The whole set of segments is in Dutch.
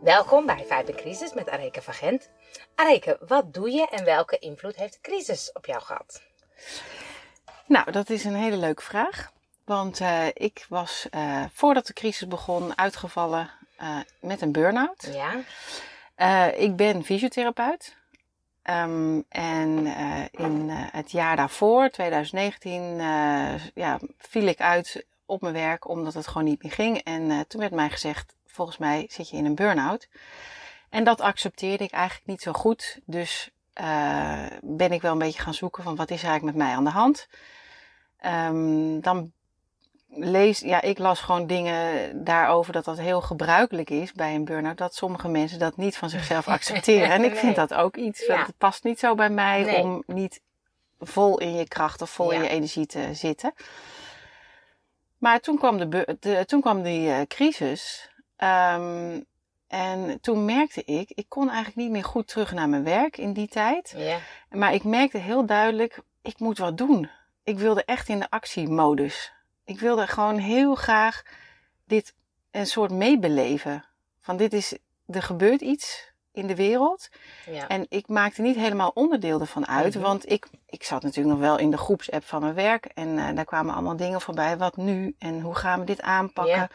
Welkom bij Vijf in Crisis met Areke van Gent. Areke, wat doe je en welke invloed heeft de crisis op jou gehad? Nou, dat is een hele leuke vraag. Want uh, ik was uh, voordat de crisis begon uitgevallen uh, met een burn-out. Ja. ik ben fysiotherapeut. Um, en in het jaar daarvoor, 2019, ja, viel ik uit op mijn werk omdat het gewoon niet meer ging. En toen werd mij gezegd, volgens mij zit je in een burn-out. En dat accepteerde ik eigenlijk niet zo goed. Dus uh, ben ik wel een beetje gaan zoeken van wat is eigenlijk met mij aan de hand. Um, dan lees, ja, ik las gewoon dingen daarover dat dat heel gebruikelijk is bij een burn-out. Dat sommige mensen dat niet van zichzelf accepteren. En ik vind dat ook iets. Ja. Het past niet zo bij mij nee. om niet vol in je kracht of vol ja. in je energie te zitten. Maar toen kwam, de, de toen kwam die uh, crisis. Um, en toen merkte ik, ik kon eigenlijk niet meer goed terug naar mijn werk in die tijd. Ja. Maar ik merkte heel duidelijk, ik moet wat doen. Ik wilde echt in de actiemodus. Ik wilde gewoon heel graag dit een soort meebeleven. Van dit is, er gebeurt iets in de wereld. Ja. En ik maakte niet helemaal onderdeel ervan uit. Mhm. Want ik, ik zat natuurlijk nog wel in de groepsapp van mijn werk. En uh, daar kwamen allemaal dingen voorbij. Wat nu? En hoe gaan we dit aanpakken? Ja.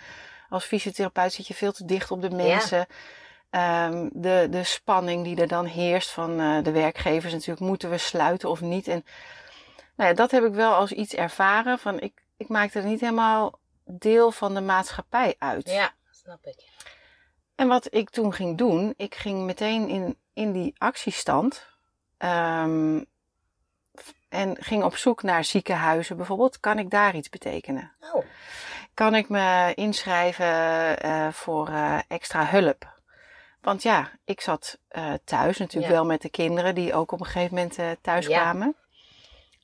Als fysiotherapeut zit je veel te dicht op de mensen. Ja. Um, de, de spanning die er dan heerst van uh, de werkgevers natuurlijk. Moeten we sluiten of niet? En nou ja, dat heb ik wel als iets ervaren. Van ik, ik maakte er niet helemaal deel van de maatschappij uit. Ja, snap ik. En wat ik toen ging doen, ik ging meteen in, in die actiestand. Um, en ging op zoek naar ziekenhuizen bijvoorbeeld. Kan ik daar iets betekenen? Oh. Kan ik me inschrijven uh, voor uh, extra hulp? Want ja, ik zat uh, thuis natuurlijk Ja. wel met de kinderen die ook op een gegeven moment thuis Ja. kwamen.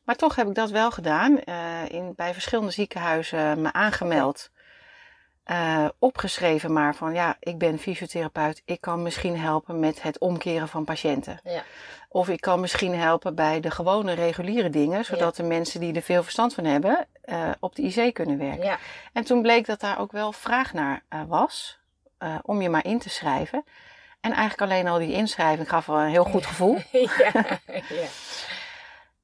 Maar toch heb ik dat wel gedaan. In, bij verschillende ziekenhuizen me aangemeld. Uh, opgeschreven maar van ja, ik ben fysiotherapeut. Ik kan misschien helpen met het omkeren van patiënten. Ja. Of ik kan misschien helpen bij de gewone reguliere dingen. Zodat de mensen die er veel verstand van hebben uh, op de IC kunnen werken. Ja. En toen bleek dat daar ook wel vraag naar uh, was. Om je maar in te schrijven. En eigenlijk alleen al die inschrijving gaf wel een heel goed gevoel. ja.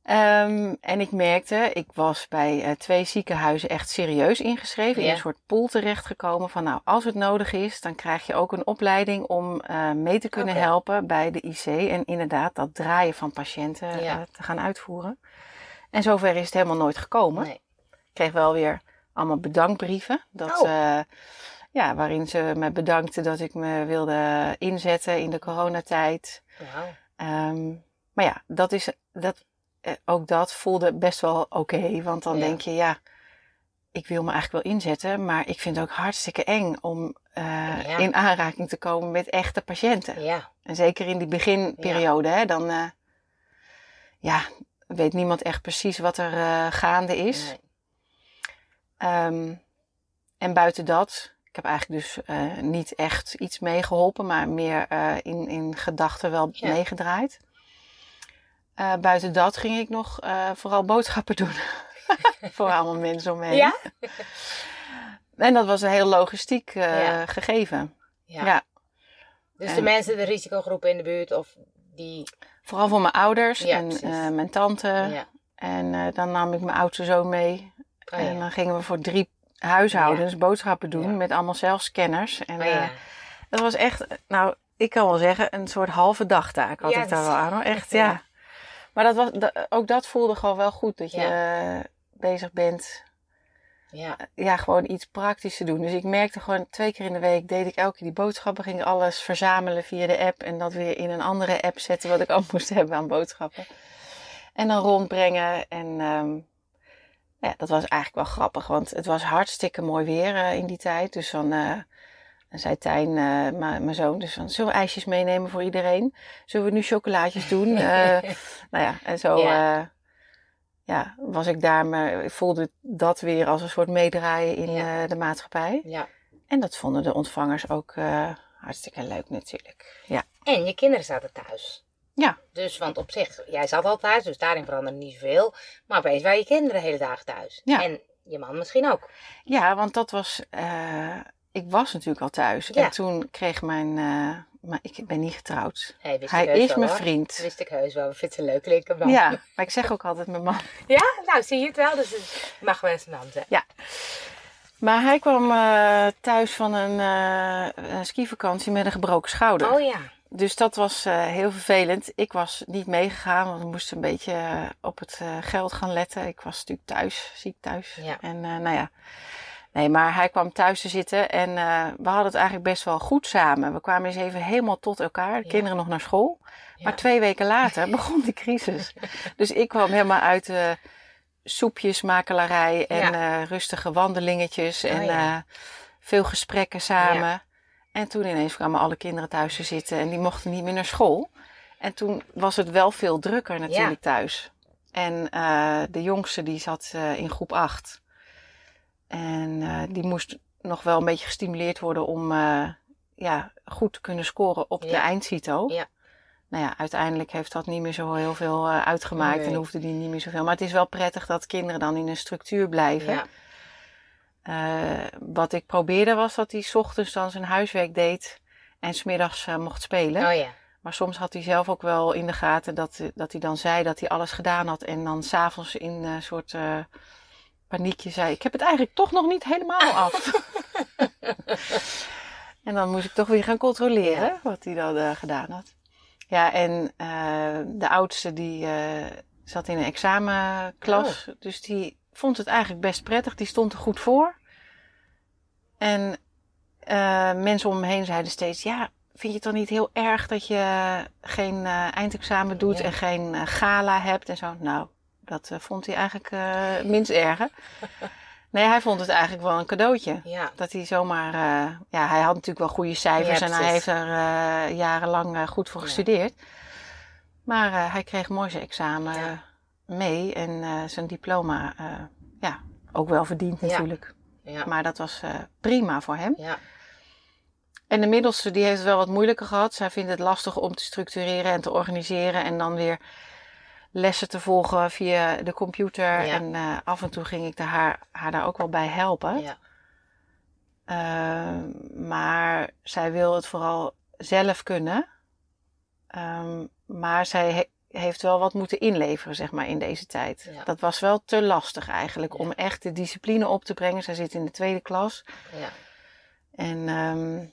Um, en ik merkte, ik was bij uh, twee ziekenhuizen echt serieus ingeschreven. Ja. In een soort pool terechtgekomen van nou, als het nodig is, dan krijg je ook een opleiding om uh, mee te kunnen helpen bij de IC. En inderdaad dat draaien van patiënten Ja. uh, te gaan uitvoeren. En zover is het helemaal nooit gekomen. Nee. Ik kreeg wel weer allemaal bedankbrieven. Dat, Oh. ja, waarin ze me bedankten dat ik me wilde inzetten in de coronatijd. Wauw. Um, maar ja, dat is, dat, eh, ook dat voelde best wel oké. Okay, want dan Ja. denk je, ja, ik wil me eigenlijk wel inzetten. Maar ik vind het ook hartstikke eng om uh, Ja. in aanraking te komen met echte patiënten. Ja. En zeker in die beginperiode, hè, dan uh, ja, weet niemand echt precies wat er uh, gaande is. Nee. Um, en buiten dat, ik heb eigenlijk dus niet echt iets meegeholpen, maar meer in, in gedachten wel meegedraaid. Uh, buiten dat ging ik nog uh, vooral boodschappen doen. Voor allemaal mensen om me heen. Ja? En dat was een heel logistiek uh, Ja. gegeven. Ja. Ja. Dus de En- mensen, de risicogroepen in de buurt of die... Vooral voor mijn ouders en mijn tante. Ja. En dan nam ik mijn oudste zoon mee. Oh, En dan gingen we voor drie huishoudens boodschappen doen. Met allemaal zelfscanners. En Oh, dat was echt, nou, ik kan wel zeggen, een soort halve dagtaak had ik daar wel aan. Hoor. Echt, Ja. Maar dat was, ook dat voelde gewoon wel goed. Dat je Ja. uh, bezig bent Ja. ja, gewoon iets praktisch te doen. Dus ik merkte gewoon twee keer in de week deed ik elke keer die boodschappen. Ging alles verzamelen via de app en dat weer in een andere app zetten wat ik al moest hebben aan boodschappen. En dan rondbrengen. En um, ja, dat was eigenlijk wel grappig, want het was hartstikke mooi weer uh, in die tijd. Dus dan, uh, dan zei Tijn, uh, mijn zoon, dus van, zullen we ijsjes meenemen voor iedereen? Zullen we nu chocolaatjes doen? nou ja, en zo... Ja. ja, was ik daar, maar ik voelde dat weer als een soort meedraaien in Ja. de maatschappij. ja. En dat vonden de ontvangers ook hartstikke leuk natuurlijk. Ja. En je kinderen zaten thuis. Ja. Dus, want op zich, jij zat al thuis, dus daarin veranderde niet zoveel. Maar opeens waren je kinderen de hele dag thuis. Ja. En je man misschien ook. Ja, want dat was. Uh, ik was natuurlijk al thuis. Ja. En toen kreeg mijn, eh, maar ik ben niet getrouwd. Hey, wist Hij is wel, mijn hoor. vriend. Wist ik heus wel. Ik vind het een leuk linkerman. Ja, maar ik zeg ook altijd mijn man. Ja? Nou, zie je het wel. Dus het mag wel eens een hand zijn. Maar hij kwam eh, thuis van een, een skivakantie met een gebroken schouder. Oh ja. Dus dat was heel vervelend. Ik was niet meegegaan, want we moesten een beetje op het geld gaan letten. Ik was natuurlijk thuis, ziek thuis. Ja. En nou ja, nee, maar hij kwam thuis te zitten en eh, we hadden het eigenlijk best wel goed samen. We kwamen eens even helemaal tot elkaar, de Ja. kinderen nog naar school. Ja. Maar twee weken later begon die crisis. Dus ik kwam helemaal uit de soepjesmakelarij en eh, rustige wandelingetjes en Oh ja. eh, veel gesprekken samen. En toen ineens kwamen alle kinderen thuis te zitten en die mochten niet meer naar school. En toen was het wel veel drukker natuurlijk thuis. En de jongste die zat in groep 8. En eh, die moest nog wel een beetje gestimuleerd worden om eh, ja, goed te kunnen scoren op de eindcito. Ja. Nou ja, uiteindelijk heeft dat niet meer zo heel veel eh, uitgemaakt Nee. en hoefde die niet meer zoveel. Maar het is wel prettig dat kinderen dan in een structuur blijven. Ja. Wat ik probeerde was dat hij 's ochtends dan zijn huiswerk deed en smiddags eh mocht spelen. Oh ja. Maar soms had hij zelf ook wel in de gaten dat, dat hij dan zei dat hij alles gedaan had. En dan s'avonds in een soort paniekje zei: Ik heb het eigenlijk toch nog niet helemaal af. en dan moest ik toch weer gaan controleren wat hij dan eh, gedaan had. Ja, en eh, de oudste die eh, zat in een examenklas. Dus die vond het eigenlijk best prettig. Die stond er goed voor. En mensen om me heen zeiden steeds: Ja, vind je het dan niet heel erg dat je geen eindexamen doet Ja. en geen gala hebt en zo? Nou, dat eh, vond hij eigenlijk eh, minst erger. Nee, hij vond het eigenlijk wel een cadeautje. Ja. Dat hij zomaar, eh, ja, hij had natuurlijk wel goede cijfers Ja, en hij heeft er jarenlang goed voor Ja. gestudeerd. Maar eh, hij kreeg mooi zijn examen Ja. mee en zijn diploma, ja, ook wel verdiend Ja. natuurlijk. Ja. Maar dat was prima voor hem. Ja. En de middelste die heeft het wel wat moeilijker gehad. Zij vindt het lastig om te structureren en te organiseren en dan weer lessen te volgen via de computer. Ja. En eh, af en toe ging ik haar, haar daar ook wel bij helpen. Ja. Ehm, maar zij wil het vooral zelf kunnen. Ehm, maar zij he- heeft wel wat moeten inleveren, zeg maar, in deze tijd. Ja. Dat was wel te lastig eigenlijk om echt de discipline op te brengen. Zij zit in de tweede klas. Ja. En ehm,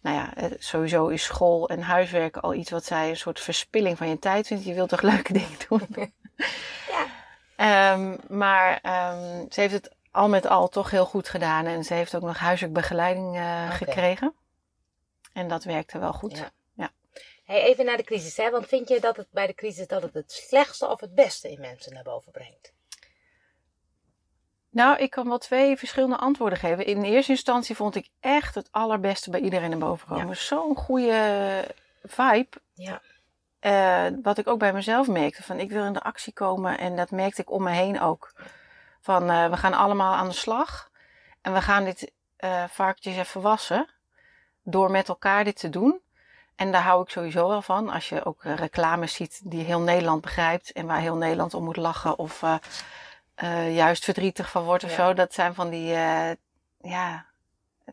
nou ja, eh, sowieso is school en huiswerk al iets wat zij een soort verspilling van je tijd vindt. Je wilt toch leuke dingen doen? Ja. Ehm, maar ehm, ze heeft het al met al toch heel goed gedaan. En ze heeft ook nog huiswerkbegeleiding Oké. gekregen. En dat werkte wel goed. Ja. Ja. Hey, even naar de crisis, hè? Want vind je dat het bij de crisis dat het het slechtste of het beste in mensen naar boven brengt? Nou, ik kan wel twee verschillende antwoorden geven. In eerste instantie vond ik echt het allerbeste bij iedereen naar boven komen. Ja. Zo'n goede vibe. Ja. Eh, wat ik ook bij mezelf merkte. Van ik wil in de actie komen. En dat merkte ik om me heen ook. Van eh, we gaan allemaal aan de slag. En we gaan dit varkentjes even wassen. Door met elkaar dit te doen. En daar hou ik sowieso wel van. Als je ook reclames ziet die heel Nederland begrijpt. En waar heel Nederland om moet lachen. Of eh, juist verdrietig van wordt of Ja. zo. Dat zijn van die eh, ja,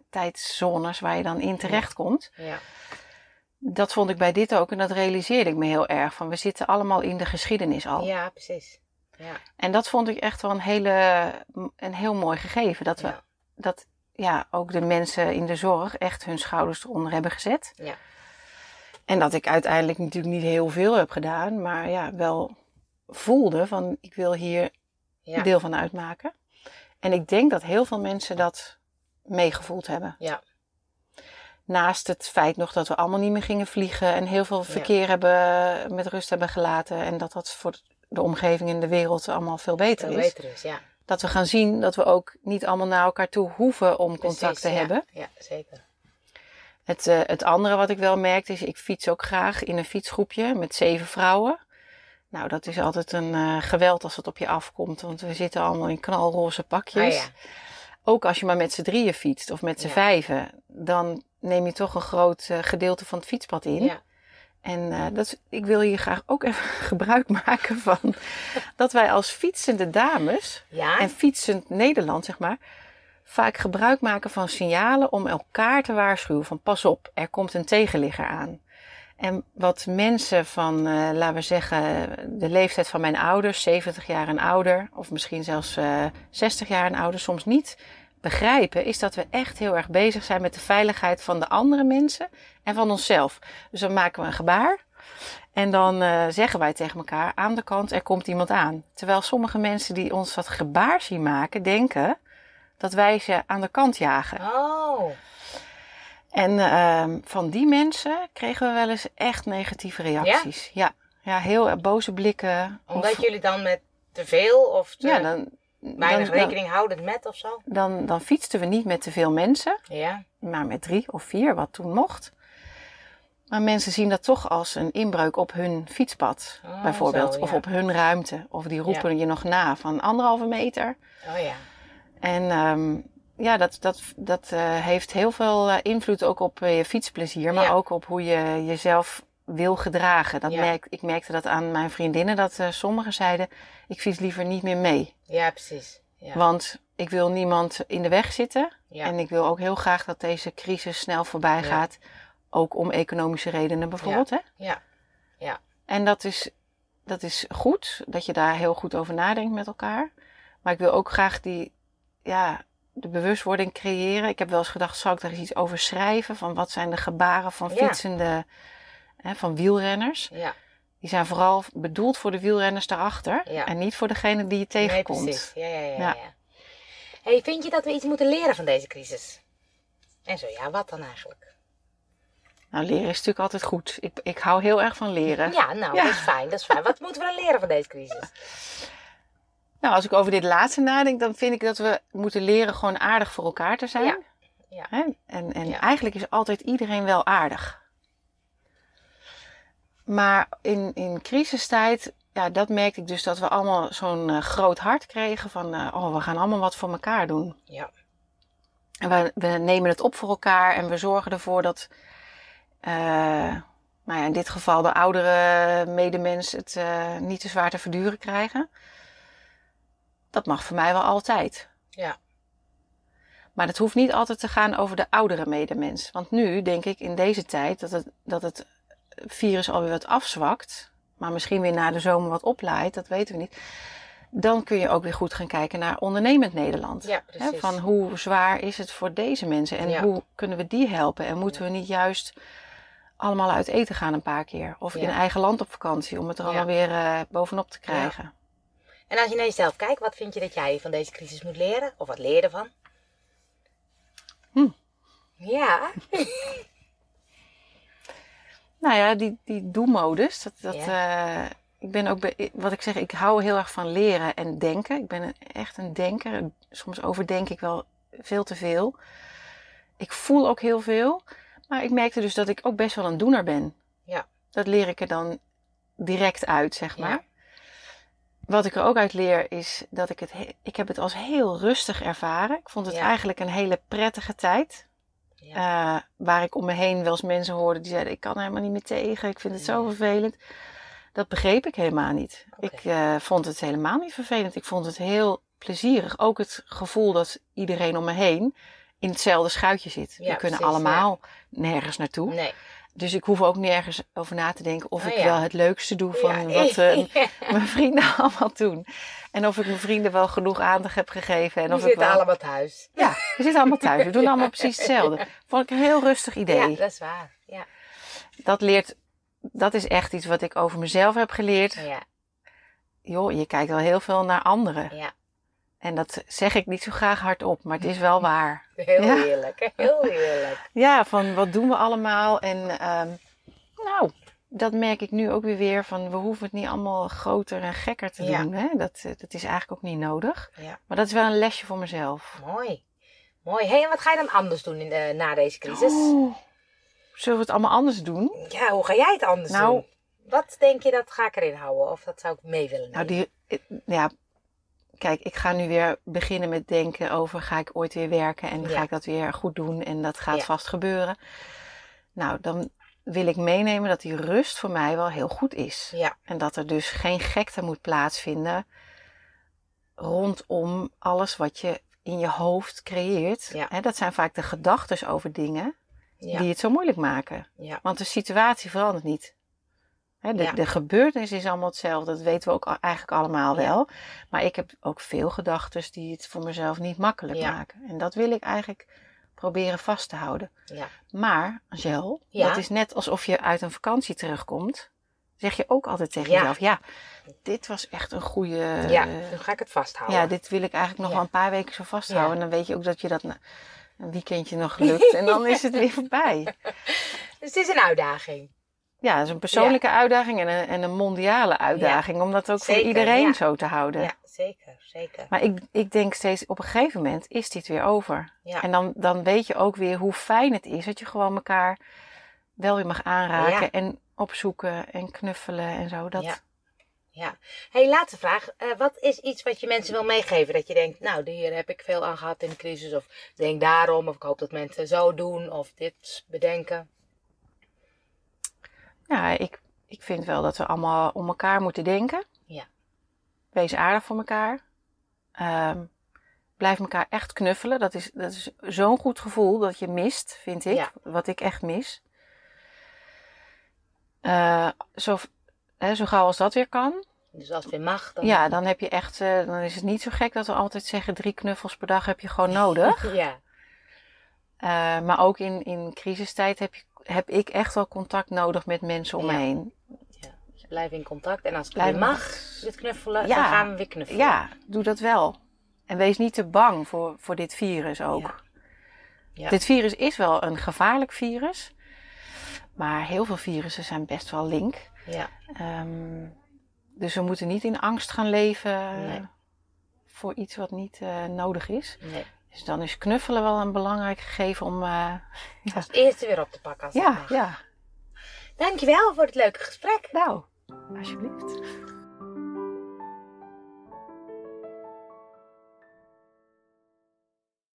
tijdszones waar je dan in terechtkomt. Ja. Dat vond ik bij dit ook. En dat realiseerde ik me heel erg. Van we zitten allemaal in de geschiedenis al. Ja, precies. Ja. En dat vond ik echt wel een, hele, een heel mooi gegeven. Dat, we, dat ja, ook de mensen in de zorg echt hun schouders eronder hebben gezet. Ja. En dat ik uiteindelijk natuurlijk niet heel veel heb gedaan. Maar ja, wel voelde van ik wil hier Ja. deel van uitmaken. En ik denk dat heel veel mensen dat meegevoeld hebben. Ja. Naast het feit nog dat we allemaal niet meer gingen vliegen en heel veel verkeer hebben, met rust hebben gelaten. En dat dat voor de omgeving en de wereld allemaal veel beter Veel is. beter is, ja. Dat we gaan zien dat we ook niet allemaal naar elkaar toe hoeven om contact te ja. hebben. Ja, zeker. Het, eh, het andere wat ik wel merkte is, ik fiets ook graag in een fietsgroepje met zeven vrouwen. Nou, dat is altijd een eh, geweld als het op je afkomt, want we zitten allemaal in knalroze pakjes. Ah, ja. Ook als je maar met z'n drieën fietst of met z'n Ja. vijven, dan neem je toch een groot eh, gedeelte van het fietspad in. Ja. En eh, dat, ik wil hier graag ook even gebruik maken van dat wij als fietsende dames en fietsend Nederland, zeg maar, vaak gebruik maken van signalen om elkaar te waarschuwen van pas op, er komt een tegenligger aan. En wat mensen van, uh, laten we zeggen, de leeftijd van mijn ouders, 70 jaar en ouder, of misschien zelfs uh, 60 jaar en ouder, soms niet begrijpen, is dat we echt heel erg bezig zijn met de veiligheid van de andere mensen en van onszelf. Dus dan maken we een gebaar en dan uh, zeggen wij tegen elkaar aan de kant, er komt iemand aan. Terwijl sommige mensen die ons dat gebaar zien maken, denken dat wij ze aan de kant jagen. Oh. En uh, van die mensen kregen we wel eens echt negatieve reacties. Ja, ja, ja heel boze blikken. Omdat of, jullie dan met te veel of te ja, dan, weinig dan, rekening houden met of zo? Dan, dan fietsten we niet met te veel mensen, Ja. maar met drie of vier, wat toen mocht. Maar mensen zien dat toch als een inbreuk op hun fietspad, Oh, bijvoorbeeld. zo, Of op hun ruimte. Of die roepen je nog na van anderhalve meter. Oh ja. En ehm, ja, dat, dat, dat eh, heeft heel veel eh, invloed ook op eh, je fietsplezier, maar Ja. ook op hoe je jezelf wil gedragen. Dat Ja. merk, ik merkte dat aan mijn vriendinnen, dat sommigen zeiden, ik fiets liever niet meer mee. Ja, precies. Ja. Want ik wil niemand in de weg zitten. En ik wil ook heel graag dat deze crisis snel voorbij gaat. Ook om economische redenen bijvoorbeeld. Hè? Ja. Ja. En dat is, dat is goed, dat je daar heel goed over nadenkt met elkaar. Maar ik wil ook graag die, ja, de bewustwording creëren. Ik heb wel eens gedacht, zal ik daar eens iets over schrijven? Van wat zijn de gebaren van Ja. fietsende, hè, van wielrenners? Ja. Die zijn vooral bedoeld voor de wielrenners daarachter. Ja. En niet voor degene die je Nee, tegenkomt. precies. Ja, ja, ja. Ja. Hey, vind je dat we iets moeten leren van deze crisis? En zo ja, wat dan eigenlijk? nou, leren is natuurlijk altijd goed. Ik, ik hou heel erg van leren. Ja, nou, dat is fijn, dat is fijn. Wat moeten we dan leren van deze crisis? Nou, als ik over dit laatste nadenk, dan vind ik dat we moeten leren gewoon aardig voor elkaar te zijn. Ja. Ja. Hè? En, en Ja. eigenlijk is altijd iedereen wel aardig. Maar in, in crisistijd, ja, dat merkte ik dus dat we allemaal zo'n eh, groot hart kregen van, eh, oh, we gaan allemaal wat voor elkaar doen. Ja. En we, we nemen het op voor elkaar en we zorgen ervoor dat, eh, nou ja, in dit geval de oudere medemens het niet te zwaar te verduren krijgen. Dat mag voor mij wel altijd. Ja. Maar het hoeft niet altijd te gaan over de oudere medemens. Want nu denk ik in deze tijd dat het, dat het virus alweer wat afzwakt. Maar misschien weer na de zomer wat oplaait, dat weten we niet. Dan kun je ook weer goed gaan kijken naar ondernemend Nederland. Ja, Hè, van hoe zwaar is het voor deze mensen en Ja. hoe kunnen we die helpen? En moeten we niet juist allemaal uit eten gaan een paar keer? Of Ja. in eigen land op vakantie om het er allemaal weer eh, bovenop te krijgen? En als je naar jezelf kijkt, wat vind je dat jij van deze crisis moet leren? Of wat leer je ervan? Hm. Ja. Nou ja, die, die doelmodus. Dat, dat, eh, ik ben ook, be- wat ik zeg, ik hou heel erg van leren en denken. Ik ben een- echt een denker. Soms overdenk ik wel veel te veel. Ik voel ook heel veel. Maar ik merkte dus dat ik ook best wel een doener ben. Ja. Dat leer ik er dan direct uit, zeg maar. Ja. Wat ik er ook uit leer is dat ik het, he- ik heb het als heel rustig ervaren. Ik vond het Ja. eigenlijk een hele prettige tijd. Ja. Eh, waar ik om me heen wel eens mensen hoorde die zeiden: Ik kan er helemaal niet meer tegen, ik vind het zo vervelend. Dat begreep ik helemaal niet. Ik eh, vond het helemaal niet vervelend. Ik vond het heel plezierig. Ook het gevoel dat iedereen om me heen in hetzelfde schuitje zit. Ja, We kunnen precies, allemaal nergens naartoe. Nee. Dus ik hoef ook nergens over na te denken of Oh, ik ja. wel het leukste doe van Ja. wat eh, mijn vrienden allemaal doen. En of ik mijn vrienden wel genoeg aandacht heb gegeven. En Die of ik zitten wel... allemaal thuis. Ja, we zitten allemaal thuis. We doen allemaal precies hetzelfde. Vond ik een heel rustig idee. Ja, dat is waar. Ja. Dat leert, dat is echt iets wat ik over mezelf heb geleerd. Ja. Joh, je kijkt wel heel veel naar anderen. ja. En dat zeg ik niet zo graag hardop, maar het is wel waar. Heel Ja. heerlijk. Heel heerlijk. Ja, van wat doen we allemaal? En ehm, nou, dat merk ik nu ook weer weer. Van we hoeven het niet allemaal groter en gekker te Ja. doen. Hè? Dat, eh, dat is eigenlijk ook niet nodig. Ja. Maar dat is wel een lesje voor mezelf. Mooi. Mooi. hey, en wat ga je dan anders doen in, na deze crisis? Zullen we het allemaal anders doen? Ja, hoe ga jij het anders Nou- doen? Wat denk je dat ga ik erin houden? Of dat zou ik mee willen Nou, nemen? die, eh, ja, kijk, ik ga nu weer beginnen met denken over ga ik ooit weer werken en Ja. ga ik dat weer goed doen en dat gaat Ja. vast gebeuren. Nou, dan wil ik meenemen dat die rust voor mij wel heel goed is. Ja. En dat er dus geen gekte moet plaatsvinden rondom alles wat je in je hoofd creëert, dat zijn vaak de gedachten over dingen die het zo moeilijk maken. Want de situatie verandert niet. De, Ja. de gebeurtenis is allemaal hetzelfde. Dat weten we ook eigenlijk allemaal Ja. wel. Maar ik heb ook veel gedachten die het voor mezelf niet makkelijk Ja. maken. En dat wil ik eigenlijk proberen vast te houden. Ja. Maar, Angel, dat is net alsof je uit een vakantie terugkomt. Zeg je ook altijd tegen Ja. jezelf: Ja, dit was echt een goede. ja, dan ga ik het vasthouden. ja, dit wil ik eigenlijk nog wel een paar weken zo vasthouden. En dan weet je ook dat je dat een weekendje nog lukt. en dan is het weer voorbij. Dus het is een uitdaging. Ja, dat is een persoonlijke uitdaging en een, en een mondiale uitdaging. Om dat ook Zeker, voor iedereen ja. zo te houden. Ja, zeker, zeker. Maar ik, ik denk steeds, op een gegeven moment is dit weer over. Ja. En dan, dan weet je ook weer hoe fijn het is dat je gewoon elkaar wel weer mag aanraken. En opzoeken en knuffelen en zo. Dat, Ja. Ja. Hey, laatste vraag. Eh, wat is iets wat je mensen wil meegeven? Dat je denkt, nou, hier heb ik veel aan gehad in de crisis. Of denk daarom. Of ik hoop dat mensen zo doen. Of dit bedenken. Ja, ik, ik vind wel dat we allemaal om elkaar moeten denken. Ja. Wees aardig voor elkaar. Ehm, blijf elkaar echt knuffelen. Dat is, dat is zo'n goed gevoel dat je mist, vind ik. Ja. Wat ik echt mis. Eh, zo, hè, zo gauw als dat weer kan. Dus als het weer mag, dan... Ja, dan heb je echt, eh, dan is het niet zo gek dat we altijd zeggen drie knuffels per dag heb je gewoon nodig. Ja. Eh, maar ook in, in crisistijd heb, je, heb ik echt wel contact nodig met mensen om me heen. ja. Dus blijf in contact. En als het mag, dit knuffelen, dan gaan we weer knuffelen. Ja, doe dat wel. En wees niet te bang voor, voor dit virus ook. Ja. Dit virus is wel een gevaarlijk virus. Maar heel veel virussen zijn best wel link. Ja. Ehm, dus we moeten niet in angst gaan leven Nee. voor iets wat niet eh, nodig is. Nee. Dus dan is knuffelen wel een belangrijk gegeven om. eh, Als eerste weer op te pakken. Als het ja, ja. Dankjewel voor het leuke gesprek. Nou, alsjeblieft.